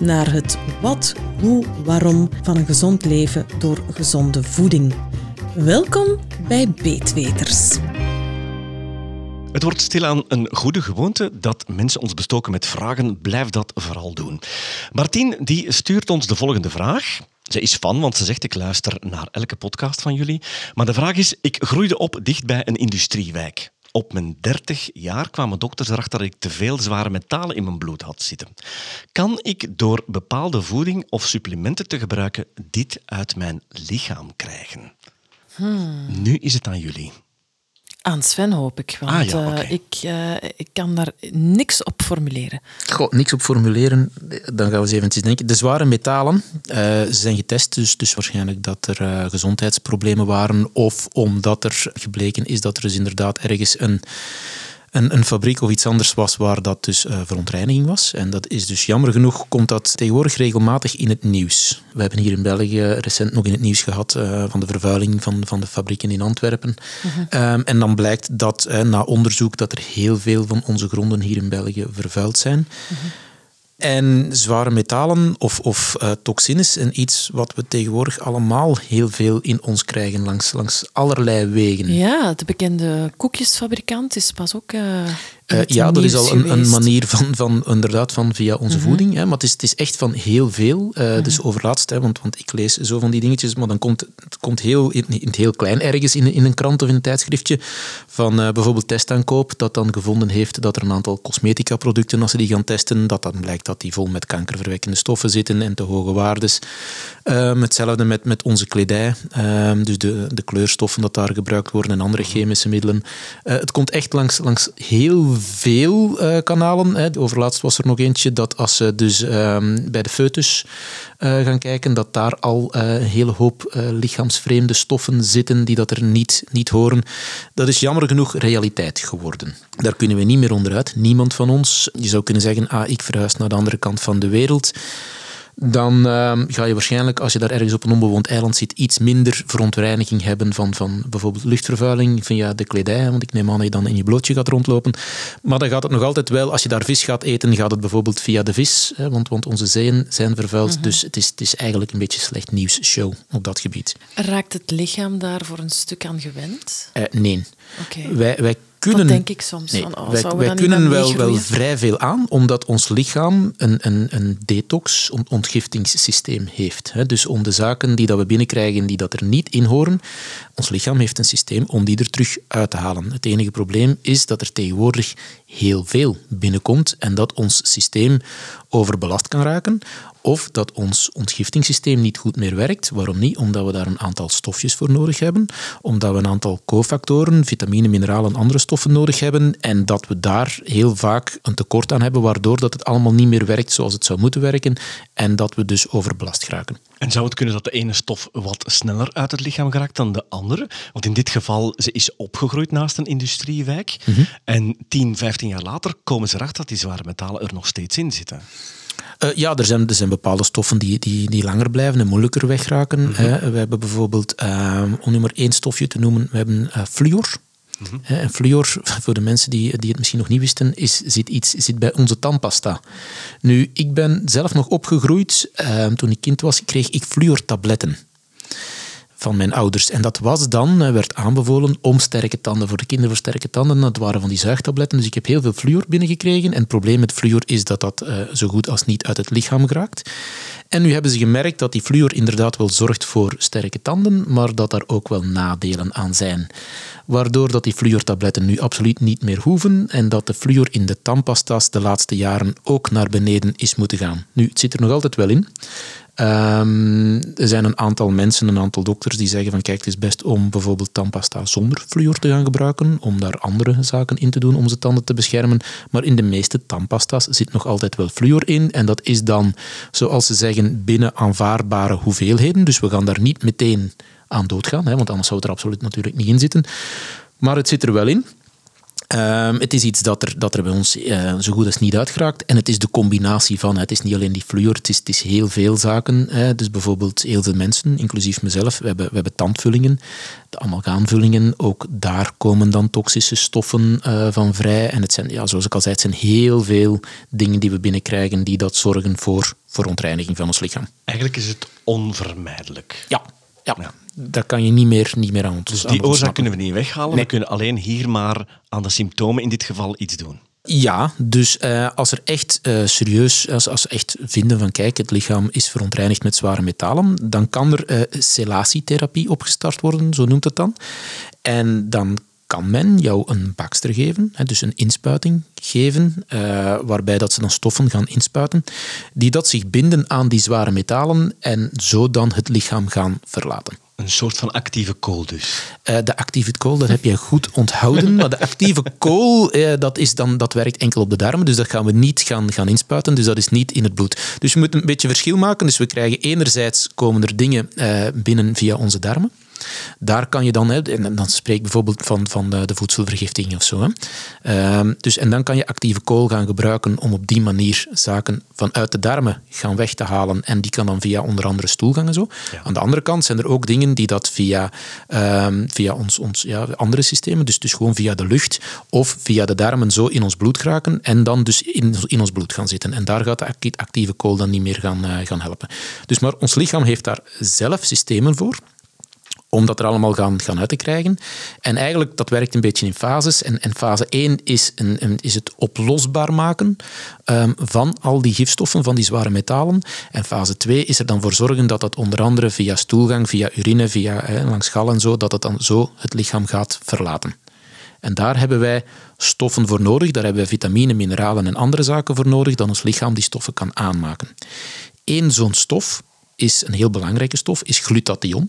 naar het wat, hoe, waarom van een gezond leven door gezonde voeding. Welkom bij Beetweters. Het wordt stilaan een goede gewoonte dat mensen ons bestoken met vragen. Blijf dat vooral doen. Martien die stuurt ons de volgende vraag. Ze is fan, want ze zegt ik luister naar elke podcast van jullie. Maar de vraag is, ik groeide op dicht bij een industriewijk. Op mijn 30 jaar kwamen dokters erachter dat ik te veel zware metalen in mijn bloed had zitten. Kan ik door bepaalde voeding of supplementen te gebruiken dit uit mijn lichaam krijgen? Nu is het aan jullie. Aan Sven hoop ik, want Ah, ja, eh, ik, eh, ik kan daar niks op formuleren. Goh, niks op formuleren. Dan gaan we eens eventjes denken. De zware metalen eh, zijn getest, dus, dus waarschijnlijk dat er gezondheidsproblemen waren of omdat er gebleken is dat er dus inderdaad ergens een, een, een fabriek of iets anders was waar dat dus eh, verontreiniging was. En dat is dus jammer genoeg, komt dat tegenwoordig regelmatig in het nieuws. We hebben hier in België recent nog in het nieuws gehad eh, van de vervuiling van, van de fabrieken in Antwerpen. Ehm, en dan blijkt dat eh, na onderzoek dat er heel veel van onze gronden hier in België vervuild zijn. En zware metalen of, of eh, toxines zijn iets wat we tegenwoordig allemaal heel veel in ons krijgen langs, langs allerlei wegen. Ja, de bekende koekjesfabrikant is pas ook. eh, Eh, ja, dat is al een, manier van, van inderdaad van via onze voeding. Hè, maar het is, het is echt van heel veel. Eh, Dus overlaatst, hè, want, want ik lees zo van die dingetjes, maar dan komt het komt heel, in, in het heel klein ergens in, in een krant of in een tijdschriftje van eh, bijvoorbeeld testaankoop, dat dan gevonden heeft dat er een aantal cosmetica producten, als ze die gaan testen, dat dan blijkt dat die vol met kankerverwekkende stoffen zitten en te hoge waardes. Ehm, hetzelfde met, met onze kledij, Ehm, dus de, de kleurstoffen dat daar gebruikt worden en andere chemische middelen. Het komt echt langs, langs heel veel eh, kanalen. Hè. Overlaatst was er nog eentje dat als ze dus ehm, bij de foetus eh, gaan kijken, dat daar al eh, een hele hoop lichaamsvreemde stoffen zitten die dat er niet, niet horen. Dat is jammer genoeg realiteit geworden. Daar kunnen we niet meer onderuit. Niemand van ons. Je zou kunnen zeggen, ah, ik verhuis naar de andere kant van de wereld dan ehm, ga je waarschijnlijk, als je daar ergens op een onbewoond eiland zit, iets minder verontreiniging hebben van, van bijvoorbeeld luchtvervuiling via de kledij, want ik neem aan dat je dan in je blootje gaat rondlopen. Maar dan gaat het nog altijd wel, als je daar vis gaat eten, gaat het bijvoorbeeld via de vis, hè, want, want onze zeeën zijn vervuild, dus het is, het is eigenlijk een beetje slecht nieuws show op dat gebied. Raakt het lichaam daar voor een stuk aan gewend? Eh, nee. Oké. Wij, wij kunnen... Dat denk ik soms. Nee, van, oh, wij, kunnen wel, wel vrij veel aan, omdat ons lichaam een, een, een detox, ont- ontgiftingssysteem heeft. Dus om de zaken die dat we binnenkrijgen die dat er niet in horen, ons lichaam heeft een systeem om die er terug uit te halen. Het enige probleem is dat er tegenwoordig heel veel binnenkomt en dat ons systeem overbelast kan raken, of dat ons ontgiftingssysteem niet goed meer werkt. Waarom niet? Omdat we daar een aantal stofjes voor nodig hebben, omdat we een aantal cofactoren, vitamine, mineralen en andere stoffen nodig hebben en dat we daar heel vaak een tekort aan hebben, waardoor dat het allemaal niet meer werkt zoals het zou moeten werken en dat we dus overbelast geraken. En zou het kunnen dat de ene stof wat sneller uit het lichaam geraakt dan de andere? Want in dit geval, ze is opgegroeid naast een industriewijk. En 10, 15 jaar later komen ze erachter dat die zware metalen er nog steeds in zitten. Eh, ja, er zijn, er zijn bepaalde stoffen die, die, die langer blijven en moeilijker wegraken. hè. We hebben bijvoorbeeld, eh, om nu maar één stofje te noemen, we hebben eh, fluor. Hè, En fluor, voor de mensen die, die het misschien nog niet wisten, is, zit, iets, zit bij onze tandpasta. Nu, ik ben zelf nog opgegroeid. eh, toen ik kind was, kreeg ik fluortabletten van mijn ouders. En dat was dan, eh, werd aanbevolen om sterke tanden, voor de kinderen voor sterke tanden. Dat waren van die zuigtabletten. Dus ik heb heel veel fluor binnengekregen. En het probleem met fluor is dat dat eh, zo goed als niet uit het lichaam geraakt. En nu hebben ze gemerkt dat die fluor inderdaad wel zorgt voor sterke tanden, maar dat daar ook wel nadelen aan zijn. Waardoor dat die fluortabletten nu absoluut niet meer hoeven en dat de fluor in de tandpasta's de laatste jaren ook naar beneden is moeten gaan. Nu, het zit er nog altijd wel in. Ehm, er zijn een aantal mensen, een aantal dokters die zeggen van kijk, het is best om bijvoorbeeld tandpasta zonder fluor te gaan gebruiken, om daar andere zaken in te doen om zijn tanden te beschermen. Maar in de meeste tandpasta's zit nog altijd wel fluor in en dat is dan, zoals ze zeggen, binnen aanvaardbare hoeveelheden. Dus we gaan daar niet meteen aan doodgaan, hè, want anders zou het er absoluut natuurlijk niet in zitten. Maar het zit er wel in. Ehm, het is iets dat er, dat er bij ons uh, zo goed als niet uitgeraakt. En het is de combinatie van, het is niet alleen die fluor, het is, het is heel veel zaken. Hè. Dus bijvoorbeeld heel veel mensen, inclusief mezelf, we hebben, we hebben tandvullingen, de amalgaanvullingen. Ook daar komen dan toxische stoffen uh, van vrij. En het zijn, ja, zoals ik al zei, het zijn heel veel dingen die we binnenkrijgen die dat zorgen voor verontreiniging van ons lichaam. Eigenlijk is het onvermijdelijk. Ja, ja. ja daar kan je niet meer, niet meer aan Dus die oorzaak kunnen we niet weghalen. We kunnen alleen hier maar aan de symptomen in dit geval iets doen. Ja, dus uh, als er echt uh, serieus, als, als echt vinden van kijk, het lichaam is verontreinigd met zware metalen, dan kan er uh, selatietherapie opgestart worden, zo noemt het dan. En dan kan men jou een bakster geven, dus een inspuiting geven, uh, waarbij dat ze dan stoffen gaan inspuiten, die dat zich binden aan die zware metalen en zo dan het lichaam gaan verlaten. Een soort van actieve kool dus. Uh, de actieve kool, dat heb je goed onthouden. Maar de actieve kool, uh, dat, is dan, dat werkt enkel op de darmen. Dus dat gaan we niet gaan, gaan inspuiten. Dus dat is niet in het bloed. Dus we moeten een beetje verschil maken. Dus we krijgen enerzijds komen er dingen uh, binnen via onze darmen. Daar kan je dan, en dan spreek ik bijvoorbeeld van, van de, de voedselvergiftiging of zo. Hè. Uh, dus, en dan kan je actieve kool gaan gebruiken om op die manier zaken vanuit de darmen gaan weg te halen. En die kan dan via onder andere stoelgangen zo. Ja. Aan de andere kant zijn er ook dingen die dat via, uh, via ons, ons ja, andere systemen, dus, dus gewoon via de lucht of via de darmen zo in ons bloed geraken en dan dus in, in ons bloed gaan zitten. En daar gaat de actieve kool dan niet meer gaan, uh, gaan helpen. Dus maar ons lichaam heeft daar zelf systemen voor om dat er allemaal gaan, gaan uit te krijgen. En eigenlijk, dat werkt een beetje in fases. En, fase 1 is, een, is het oplosbaar maken um, van al die gifstoffen, van die zware metalen. En fase 2 is er dan voor zorgen dat dat onder andere via stoelgang, via urine, via langs gal en zo, dat het dan zo het lichaam gaat verlaten. En daar hebben wij stoffen voor nodig. Daar hebben wij vitamine, mineralen en andere zaken voor nodig, dat ons lichaam die stoffen kan aanmaken. Eén zo'n stof is een heel belangrijke stof, is glutathion.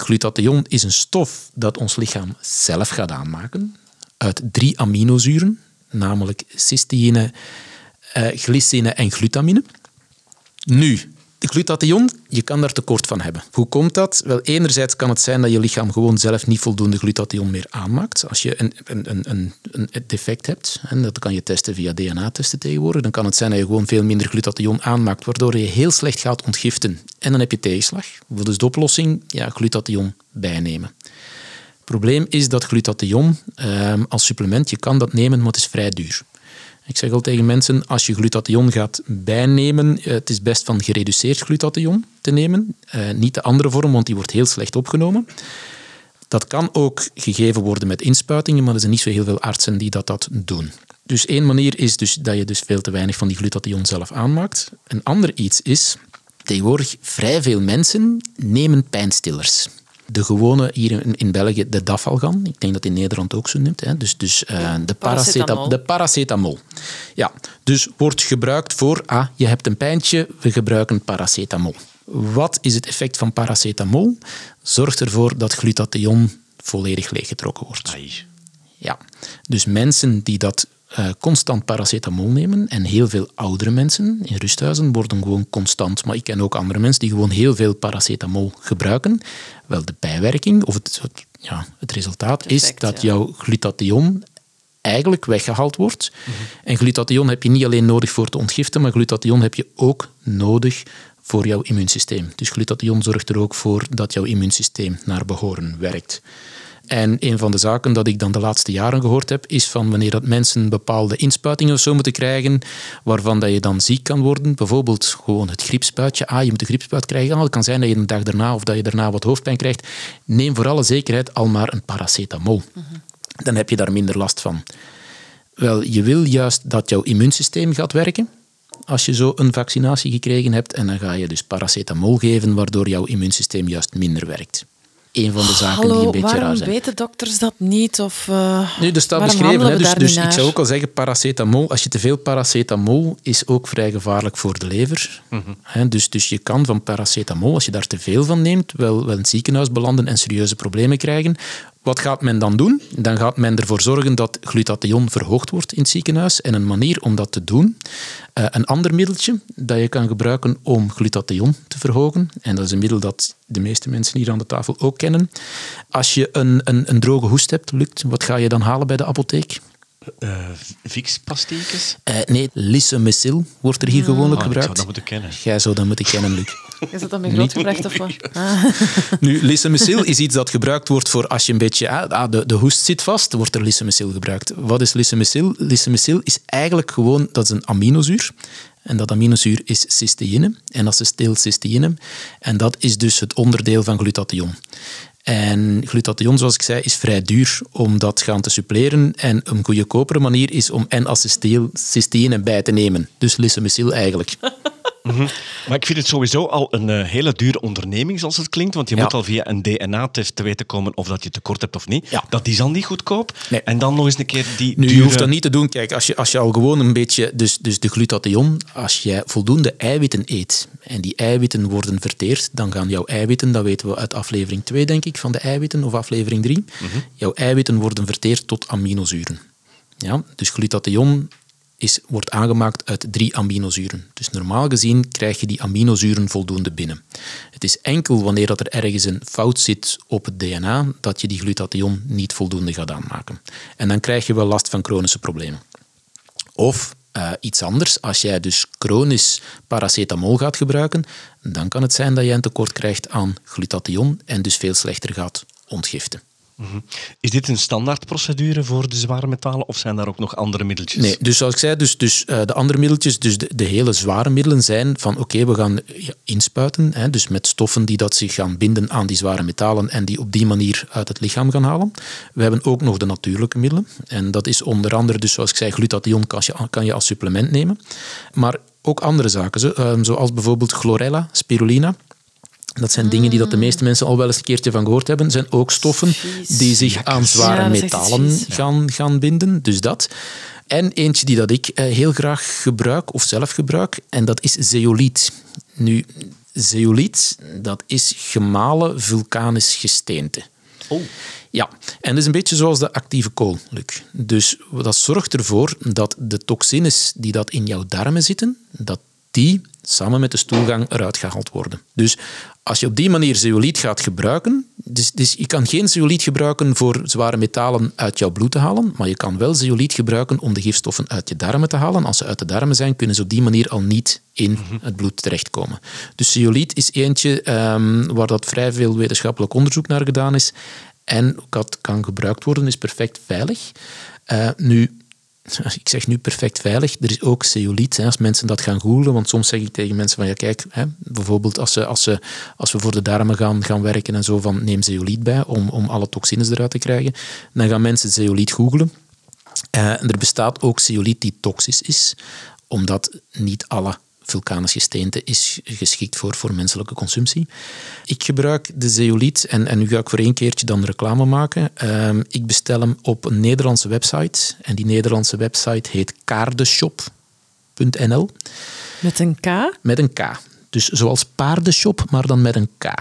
Glutathion is een stof dat ons lichaam zelf gaat aanmaken uit drie aminozuren, namelijk cysteïne, uh, glycine en glutamine. Nu, glutathion, je kan daar tekort van hebben. Hoe komt dat? Wel, enerzijds kan het zijn dat je lichaam gewoon zelf niet voldoende glutathion meer aanmaakt. Als je een, een, een, een defect hebt, en dat kan je testen via DNA-testen tegenwoordig, dan kan het zijn dat je gewoon veel minder glutathion aanmaakt, waardoor je heel slecht gaat ontgiften. En dan heb je tegenslag. Is de oplossing? Ja, glutathion bijnemen. Het probleem is dat glutathion um, als supplement, je kan dat nemen, maar het is vrij duur. Ik zeg al tegen mensen, als je glutathion gaat bijnemen, eh, het is best van gereduceerd glutathion te nemen. Uh, niet de andere vorm, want die wordt heel slecht opgenomen. Dat kan ook gegeven worden met inspuitingen, maar er zijn niet zo heel veel artsen die dat, dat doen. Dus één manier is dus dat je dus veel te weinig van die glutathion zelf aanmaakt. Een ander iets is, tegenwoordig vrij veel mensen nemen pijnstillers de gewone hier in, in België, de dafalgan. Ik denk dat in Nederland ook zo noemt. Hè. Dus, dus uh, de, paracetamol. de paracetamol. Ja, dus wordt gebruikt voor, ah, je hebt een pijntje, we gebruiken paracetamol. Wat is het effect van paracetamol? Zorgt ervoor dat glutathion volledig leeggetrokken wordt. Ai. Ja, dus mensen die dat uh, constant paracetamol nemen. En heel veel oudere mensen in rusthuizen worden gewoon constant. Maar ik ken ook andere mensen die gewoon heel veel paracetamol gebruiken. Wel, de bijwerking of het, het ja, het resultaat Perfect, is dat ja. jouw glutathion eigenlijk weggehaald wordt. Mm -hmm. En glutathion heb je niet alleen nodig voor te ontgiften, maar glutathion heb je ook nodig voor jouw immuunsysteem. Dus glutathion zorgt er ook voor dat jouw immuunsysteem naar behoren werkt. En een van de zaken dat ik dan de laatste jaren gehoord heb, is van wanneer dat mensen bepaalde inspuitingen of zo moeten krijgen, waarvan dat je dan ziek kan worden. Bijvoorbeeld gewoon het griepspuitje. Ah, je moet een griepspuit krijgen. Ah, het kan zijn dat je een dag daarna of dat je daarna wat hoofdpijn krijgt. Neem voor alle zekerheid al maar een paracetamol. Mm -hmm. Dan heb je daar minder last van. Wel, je wil juist dat jouw immuunsysteem gaat werken als je zo een vaccinatie gekregen hebt. En dan ga je dus paracetamol geven, waardoor jouw immuunsysteem juist minder werkt. Een van de zaken Hallo, die een beetje waarom raar zijn. weten dokters dat niet? Of, uh, Nu, er staat waarom beschreven, hè, dus, dus ik zou ook al zeggen, paracetamol, als je te veel paracetamol, is ook vrij gevaarlijk voor de lever. Hè, dus, dus je kan van paracetamol, als je daar te veel van neemt, wel, wel in het ziekenhuis belanden en serieuze problemen krijgen. Wat gaat men dan doen? Dan gaat men ervoor zorgen dat glutathion verhoogd wordt in het ziekenhuis. En een manier om dat te doen, eh, een ander middeltje dat je kan gebruiken om glutathion te verhogen, en dat is een middel dat de meeste mensen hier aan de tafel ook kennen. Als je een, een, een droge hoest hebt, lukt, wat ga je dan halen bij de apotheek? Uh, Vicks-pastiekjes? Uh, nee, lisomycil wordt er hier gewoonlijk Ah, ik gebruikt. zou dat moeten kennen. Jij zou dat moeten kennen, Luc. Is dat dan met grootgebracht of wat? Ah. Nu, is iets dat gebruikt wordt voor als je een beetje... Ah, de, de hoest zit vast, wordt er lisomycil gebruikt. Wat is lisomycil? Lisomycil is eigenlijk gewoon... Dat is een aminozuur. En dat aminozuur is cysteïne en acetylcysteïne. En dat is dus het onderdeel van glutathion. En glutathion, zoals ik zei, is vrij duur om dat gaan te suppleren. En een goedkopere manier is om N-acetylcysteïne bij te nemen. Dus lisomycil eigenlijk. Mm -hmm. Maar ik vind het sowieso al een uh, hele dure onderneming, zoals het klinkt. Want je ja. moet al via een DNA-test te weten komen of dat je tekort hebt of niet. Ja. Dat is al niet goedkoop. Nee. En dan nog eens een keer die Nu, dure... je hoeft dat niet te doen. Kijk, als je, als je al gewoon een beetje... Dus, dus de glutathion, als jij voldoende eiwitten eet en die eiwitten worden verteerd, dan gaan jouw eiwitten, dat weten we uit aflevering 2, denk ik, van de eiwitten, of aflevering 3, mm -hmm. jouw eiwitten worden verteerd tot aminozuren. Ja? Dus glutathion is, wordt aangemaakt uit drie aminozuren. Dus normaal gezien krijg je die aminozuren voldoende binnen. Het is enkel wanneer dat er ergens een fout zit op het DNA dat je die glutathion niet voldoende gaat aanmaken. En dan krijg je wel last van chronische problemen. Of uh, iets anders, als jij dus chronisch paracetamol gaat gebruiken, dan kan het zijn dat je een tekort krijgt aan glutathion en dus veel slechter gaat ontgiften. -hmm. Is dit een standaardprocedure voor de zware metalen of zijn daar ook nog andere middeltjes? Nee, dus zoals ik zei, dus, dus, uh, de andere middeltjes, dus de, de, hele zware middelen zijn van oké, we gaan inspuiten, hè, dus met stoffen die dat zich gaan binden aan die zware metalen en die op die manier uit het lichaam gaan halen. We hebben ook nog de natuurlijke middelen en dat is onder andere, dus zoals ik zei, glutathion kan je, kan je als supplement nemen, maar ook andere zaken, uh, zoals bijvoorbeeld chlorella, spirulina. Dat zijn dingen die dat de meeste mensen al wel eens een keertje van gehoord hebben. zijn ook stoffen die zich aan zware Ja, metalen gaan, gaan binden. Dus dat. En eentje die dat ik eh, heel graag gebruik, of zelf gebruik, en dat is zeoliet. Nu, zeoliet, dat is gemalen vulkanisch gesteente. Oh. Ja, en dat is een beetje zoals de actieve kool, Luc. Dus dat zorgt ervoor dat de toxines die dat in jouw darmen zitten, dat die samen met de stoelgang eruit gehaald worden. Dus als je op die manier zeoliet gaat gebruiken, dus, dus je kan geen zeoliet gebruiken voor zware metalen uit jouw bloed te halen, maar je kan wel zeoliet gebruiken om de gifstoffen uit je darmen te halen. Als ze uit de darmen zijn, kunnen ze op die manier al niet in het bloed terechtkomen. Dus zeoliet is eentje um, waar dat vrij veel wetenschappelijk onderzoek naar gedaan is en dat kan gebruikt worden, is perfect veilig. Uh, nu, ik zeg nu perfect veilig, er is ook zeoliet, hè, als mensen dat gaan googlen, want soms zeg ik tegen mensen van ja kijk, hè, bijvoorbeeld als, ze, als, ze, als we voor de darmen gaan, gaan werken en zo van neem zeoliet bij om, om alle toxines eruit te krijgen, dan gaan mensen zeoliet googlen. Uh, er bestaat ook zeoliet die toxisch is, omdat niet alle vulkanisch gesteente is geschikt voor, voor menselijke consumptie. Ik gebruik de zeoliet, en, en nu ga ik voor één keertje dan reclame maken. Uh, ik bestel hem op een Nederlandse website. En die Nederlandse website heet kaardeshop.nl. Met een K? Met een K. Dus zoals paardenshop, maar dan met een K.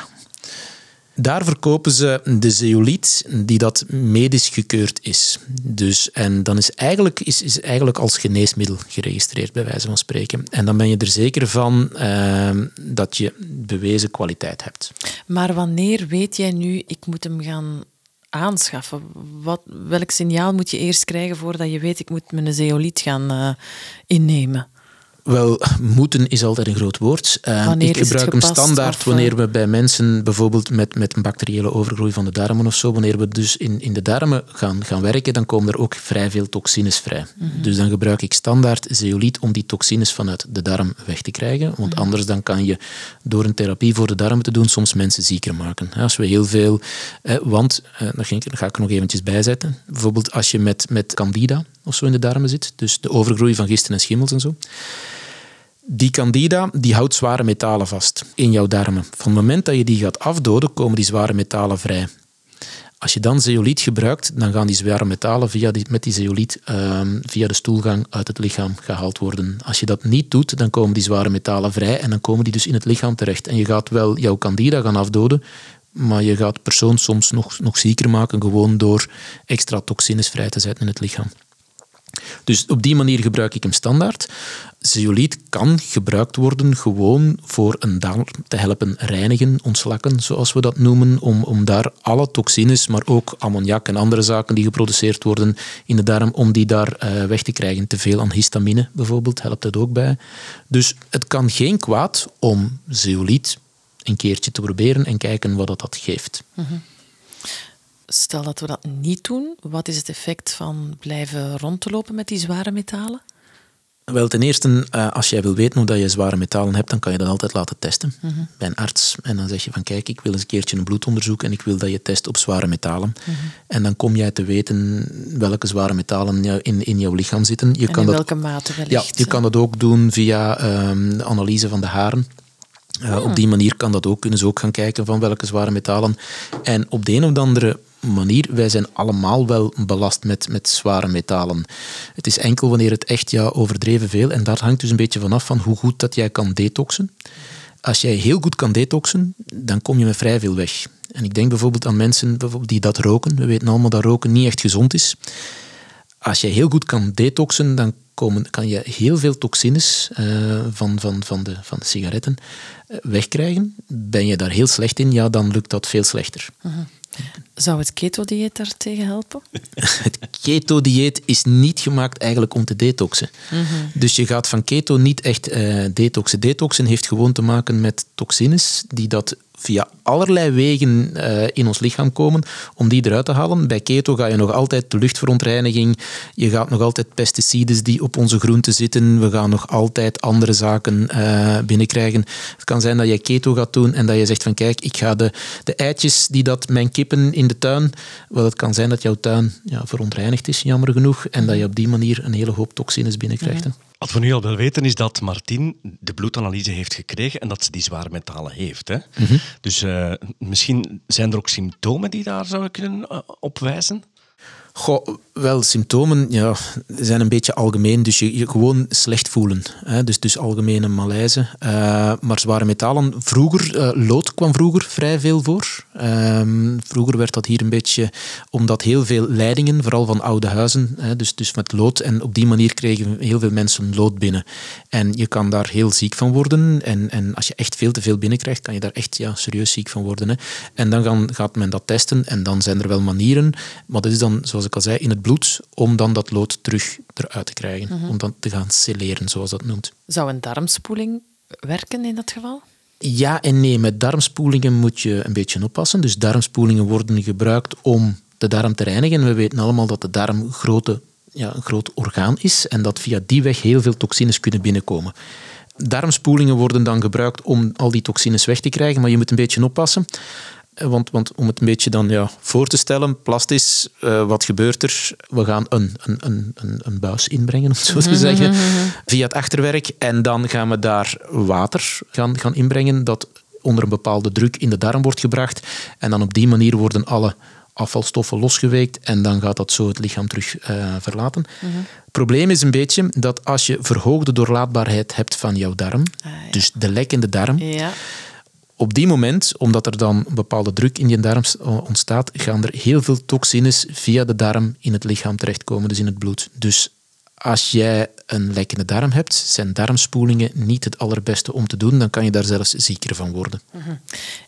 Daar verkopen ze de zeoliet die dat medisch gekeurd is. Dus, en dan is eigenlijk, is, is eigenlijk als geneesmiddel geregistreerd, bij wijze van spreken. En dan ben je er zeker van uh, dat je bewezen kwaliteit hebt. Maar wanneer weet jij nu, ik moet hem gaan aanschaffen? Wat, welk signaal moet je eerst krijgen voordat je weet, ik moet mijn zeoliet gaan uh, innemen? Wel, moeten is altijd een groot woord. Uh, ik gebruik hem standaard of, wanneer we bij mensen bijvoorbeeld met, met een bacteriële overgroei van de darmen of zo, wanneer we dus in, in de darmen gaan, gaan werken, dan komen er ook vrij veel toxines vrij. Mm -hmm. Dus dan gebruik ik standaard zeoliet om die toxines vanuit de darm weg te krijgen. Want mm -hmm. anders dan kan je door een therapie voor de darmen te doen soms mensen zieker maken. Als we heel veel... Eh, want, eh, dat ga ik er nog eventjes bijzetten. Bijvoorbeeld als je met, met candida of zo in de darmen zit, dus de overgroei van gisten en schimmels en zo Die candida die houdt zware metalen vast in jouw darmen. Van het moment dat je die gaat afdoden, komen die zware metalen vrij. Als je dan zeoliet gebruikt, dan gaan die zware metalen via die, met die zeoliet ehm, via de stoelgang uit het lichaam gehaald worden. Als je dat niet doet, dan komen die zware metalen vrij en dan komen die dus in het lichaam terecht. En je gaat wel jouw candida gaan afdoden, maar je gaat de persoon soms nog, nog zieker maken gewoon door extra toxines vrij te zetten in het lichaam. Dus op die manier gebruik ik hem standaard. Zeoliet kan gebruikt worden gewoon voor een darm te helpen reinigen, ontslakken, zoals we dat noemen, om, om daar alle toxines, maar ook ammoniak en andere zaken die geproduceerd worden in de darm, om die daar uh, weg te krijgen. Te veel aan histamine bijvoorbeeld helpt dat ook bij. Dus het kan geen kwaad om zeoliet een keertje te proberen en kijken wat dat, dat geeft. Mm. Stel dat we dat niet doen, wat is het effect van blijven rond te lopen met die zware metalen? Wel, ten eerste, eh, als jij wil weten hoe dat je zware metalen hebt, dan kan je dat altijd laten testen mm -hmm. bij een arts. En dan zeg je van, kijk, ik wil eens een keertje een bloedonderzoek en ik wil dat je test op zware metalen. Mm -hmm. En dan kom jij te weten welke zware metalen in, in jouw lichaam zitten. Je en kan in welke dat, mate wellicht. Ja, je kan dat ook doen via um, de analyse van de haren. Uh, Op die manier kan dat ook, kunnen ze ook gaan kijken van welke zware metalen. En op de een of andere manier, wij zijn allemaal wel belast met, met zware metalen. Het is enkel wanneer het echt ja, overdreven veel, en daar hangt dus een beetje vanaf van hoe goed dat jij kan detoxen. Als jij heel goed kan detoxen, dan kom je met vrij veel weg. En ik denk bijvoorbeeld aan mensen bijvoorbeeld die dat roken. We weten allemaal dat roken niet echt gezond is. Als je heel goed kan detoxen, dan komen, kan je heel veel toxines uh, van, van, van, de, van de sigaretten uh, wegkrijgen. Ben je daar heel slecht in, ja, dan lukt dat veel slechter. -huh. Zou het keto-dieet daar tegen helpen? het keto-dieet is niet gemaakt eigenlijk om te detoxen. Mm -hmm. Dus je gaat van keto niet echt uh, detoxen. Detoxen heeft gewoon te maken met toxines die dat via allerlei wegen uh, in ons lichaam komen om die eruit te halen. Bij keto ga je nog altijd de luchtverontreiniging, je gaat nog altijd pesticides die op onze groenten zitten, we gaan nog altijd andere zaken uh, binnenkrijgen. Het kan zijn dat je keto gaat doen en dat je zegt van kijk, ik ga de, de eitjes die dat mijn kippen in de tuin, wel het kan zijn dat jouw tuin ja, verontreinigd is, jammer genoeg, en dat je op die manier een hele hoop toxines binnenkrijgt. Mm -hmm. Wat we nu al wel weten is dat Martien de bloedanalyse heeft gekregen en dat ze die zware metalen heeft. Hè? Mm -hmm. Dus uh, misschien zijn er ook symptomen die daar zouden kunnen uh, op wijzen? Goh, wel, symptomen ja, zijn een beetje algemeen. Dus je, gewoon slecht voelen. Hè? Dus, dus algemene malaise. Uh, maar zware metalen, vroeger, uh, lood kwam vroeger vrij veel voor. Uh, vroeger werd dat hier een beetje, omdat heel veel leidingen, vooral van oude huizen, hè, dus, dus met lood. En op die manier kregen heel veel mensen lood binnen. En je kan daar heel ziek van worden. En, en als je echt veel te veel binnenkrijgt, kan je daar echt ja, serieus ziek van worden. Hè? En dan gaan, gaat men dat testen. En dan zijn er wel manieren. Maar dat is dan, zoals ik al zei, in het bloed om dan dat lood terug eruit te krijgen. Mm -hmm. Om dan te gaan celeren, zoals dat noemt. Zou een darmspoeling werken in dat geval? Ja en nee. Met darmspoelingen moet je een beetje oppassen. Dus darmspoelingen worden gebruikt om de darm te reinigen. We weten allemaal dat de darm grote, ja, een groot orgaan is en dat via die weg heel veel toxines kunnen binnenkomen. Darmspoelingen worden dan gebruikt om al die toxines weg te krijgen, maar je moet een beetje oppassen. Want, want, om het een beetje dan ja, voor te stellen, plastisch, uh, wat gebeurt er? We gaan een, een, een, een, buis inbrengen, om het zo te zeggen, via het achterwerk. En dan gaan we daar water gaan, gaan inbrengen, dat onder een bepaalde druk in de darm wordt gebracht. En dan op die manier worden alle afvalstoffen losgeweekt en dan gaat dat zo het lichaam terug uh, verlaten. Het probleem is een beetje dat als je verhoogde doorlaatbaarheid hebt van jouw darm, ah, ja. dus de lekkende darm, ja op die moment, omdat er dan een bepaalde druk in je darm ontstaat, gaan er heel veel toxines via de darm in het lichaam terechtkomen, dus in het bloed. Dus als jij een lekkende darm hebt, zijn darmspoelingen niet het allerbeste om te doen. Dan kan je daar zelfs zieker van worden. Uh-huh.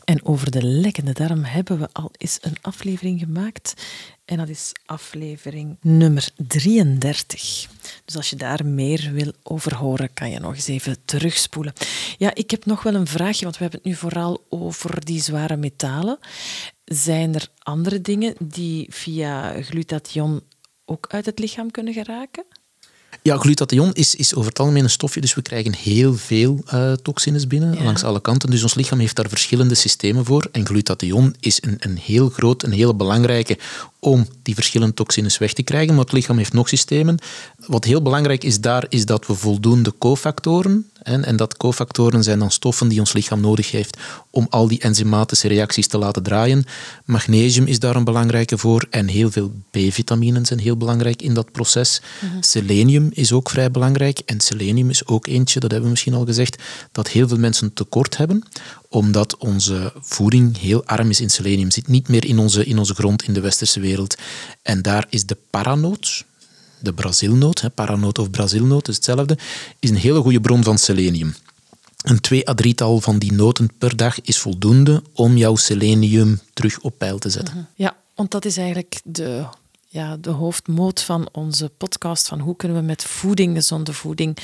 En over de lekkende darm hebben we al eens een aflevering gemaakt. En dat is aflevering nummer 33. Dus als je daar meer wil over horen, kan je nog eens even terugspoelen. Ja, ik heb nog wel een vraagje, want we hebben het nu vooral over die zware metalen. Zijn er andere dingen die via glutathion ook uit het lichaam kunnen geraken? Ja, glutathion is, is over het algemeen een stofje, dus we krijgen heel veel uh, toxines binnen, ja. langs alle kanten. Dus ons lichaam heeft daar verschillende systemen voor. En glutathion is een, een heel groot, een hele belangrijke om die verschillende toxines weg te krijgen. Maar het lichaam heeft nog systemen. Wat heel belangrijk is daar, is dat we voldoende cofactoren En, en dat cofactoren zijn dan stoffen die ons lichaam nodig heeft om al die enzymatische reacties te laten draaien. Magnesium is daar een belangrijke voor en heel veel B-vitaminen zijn heel belangrijk in dat proces. Selenium is ook vrij belangrijk en selenium is ook eentje, dat hebben we misschien al gezegd, dat heel veel mensen tekort hebben omdat onze voeding heel arm is in selenium. Zit niet meer in onze, in onze grond in de westerse wereld. En daar is de paranoot, de Brazilnoot, paranoot of Brazilnoot, is hetzelfde, is een hele goede bron van selenium. Een twee à drietal van die noten per dag is voldoende om jouw selenium terug op peil te zetten. Mhm. Ja, want dat is eigenlijk de, ja, de hoofdmoot van onze podcast. Van hoe kunnen we met voeding, gezonde voeding,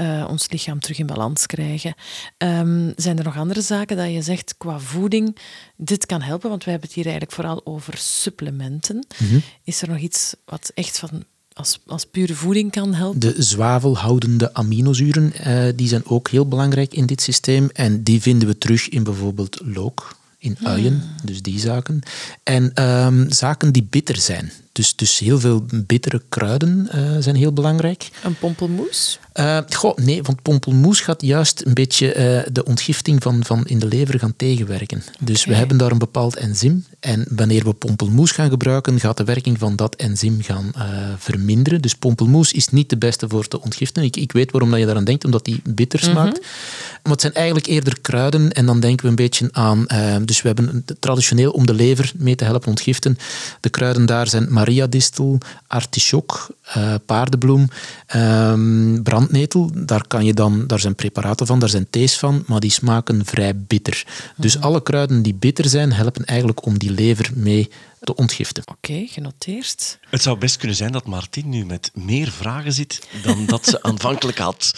uh, ons lichaam terug in balans krijgen. Um, zijn er nog andere zaken dat je zegt qua voeding, dit kan helpen? Want we hebben het hier eigenlijk vooral over supplementen. Mhm. Is er nog iets wat echt van als, als pure voeding kan helpen. De zwavelhoudende aminozuren uh, die zijn ook heel belangrijk in dit systeem. En die vinden we terug in bijvoorbeeld look, in uien, hmm. dus die zaken. En um, zaken die bitter zijn. Dus, dus heel veel bittere kruiden uh, zijn heel belangrijk. Een pompelmoes? Uh, goh, nee, want pompelmoes gaat juist een beetje uh, de ontgifting van, van in de lever gaan tegenwerken. Dus we hebben daar een bepaald enzym. En wanneer we pompelmoes gaan gebruiken, gaat de werking van dat enzym gaan verminderen. Dus pompelmoes is niet de beste voor te ontgiften. Ik, ik weet waarom dat je daaraan denkt, omdat die bitter mhm. smaakt. Maar het zijn eigenlijk eerder kruiden. En dan denken we een beetje aan... dus we hebben traditioneel om de lever mee te helpen ontgiften. De kruiden daar zijn mariadistel, artichok, uh, paardenbloem, um, brandnetel. Daar, kan je dan, daar zijn preparaten van, daar zijn thees van, maar die smaken vrij bitter. Dus mhm. alle kruiden die bitter zijn, helpen eigenlijk om die lever mee te ontgiften. Oké, genoteerd. Het zou best kunnen zijn dat Martin nu met meer vragen zit dan dat ze aanvankelijk had.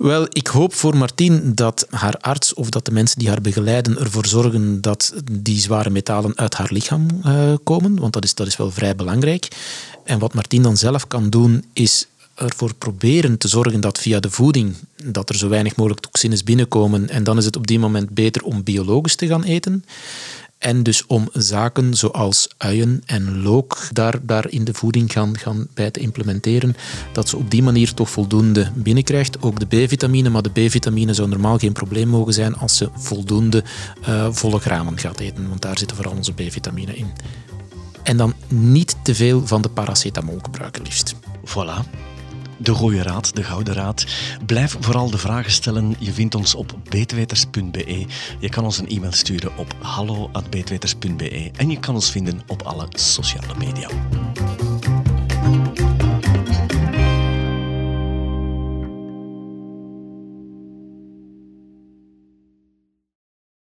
Wel, ik hoop voor Martien dat haar arts of dat de mensen die haar begeleiden ervoor zorgen dat die zware metalen uit haar lichaam uh, komen, want dat is, dat is wel vrij belangrijk. En wat Martien dan zelf kan doen, is ervoor proberen te zorgen dat via de voeding dat er zo weinig mogelijk toxines binnenkomen. En dan is het op die moment beter om biologisch te gaan eten. En dus om zaken zoals uien en look daar, daar in de voeding gaan, gaan bij te implementeren, dat ze op die manier toch voldoende binnenkrijgt. Ook de B-vitamine, maar de B-vitamine zou normaal geen probleem mogen zijn als ze voldoende uh, volle gramen gaat eten, want daar zitten vooral onze B-vitamine in. En dan niet te veel van de paracetamol gebruiken, liefst. Voilà de rode raad, de gouden raad. Blijf vooral de vragen stellen. Je vindt ons op beetweters.be. Je kan ons een e-mail sturen op hallo.beetweters.be en je kan ons vinden op alle sociale media.